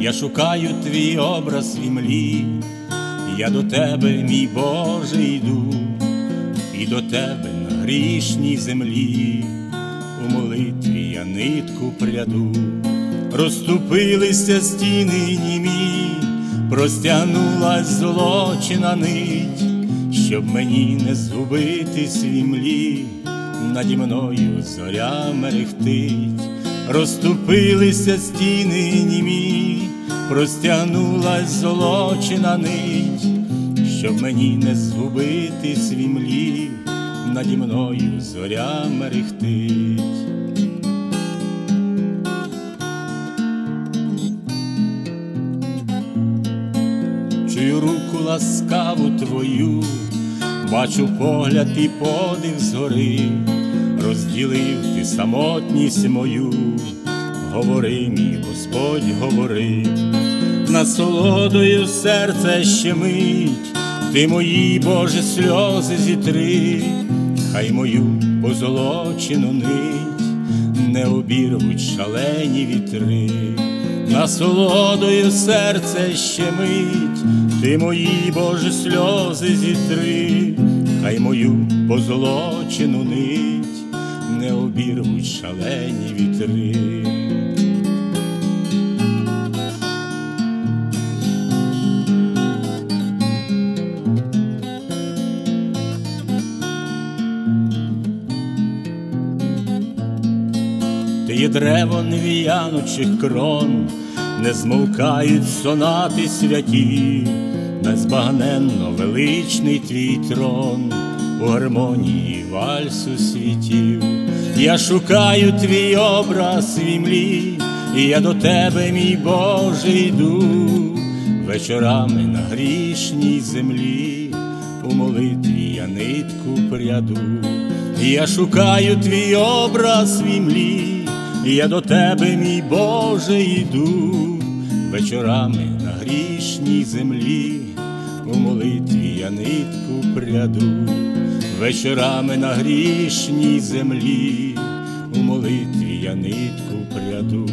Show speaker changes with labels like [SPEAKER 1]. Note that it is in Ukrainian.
[SPEAKER 1] я шукаю твій образ в імлі, я до тебе, мій Боже, йду, і до тебе на грішній землі, у молитві я нитку пряду, розступилися стіни німі, простягнулась золочена нить, щоб мені не згубитись в імлі, наді мною зоря мерехтить, розступилися стіни німі, простягнулась золочена нить, щоб мені не згубитись в імлі, наді мною зоря мерехтить. Чую руку ласкаву твою, бачу погляд і подив згори, розділив ти самотність мою, говори, мій Господь, говори, насолодою серце щемить, ти мої Боже сльози зітри, хай мою позолочену нить, не обірвуть шалені вітри. Насолодою серце щемить, ти мої Боже сльози зітри, хай мою позолочену нить, не обірвуть шалені вітри. Є древо невіянучих крон, не змовкають сонати святі, незбагненно величний твій трон у гармонії вальсу світів. Я шукаю твій образ в імлі, і я до тебе, мій Боже, йду, вечорами на грішній землі, у молитві я нитку пряду. Я шукаю твій образ в імлі, я до тебе, мій Боже, йду, вечорами на грішній землі, у молитві я нитку пряду, вечорами на грішній землі, у молитві я нитку пряду.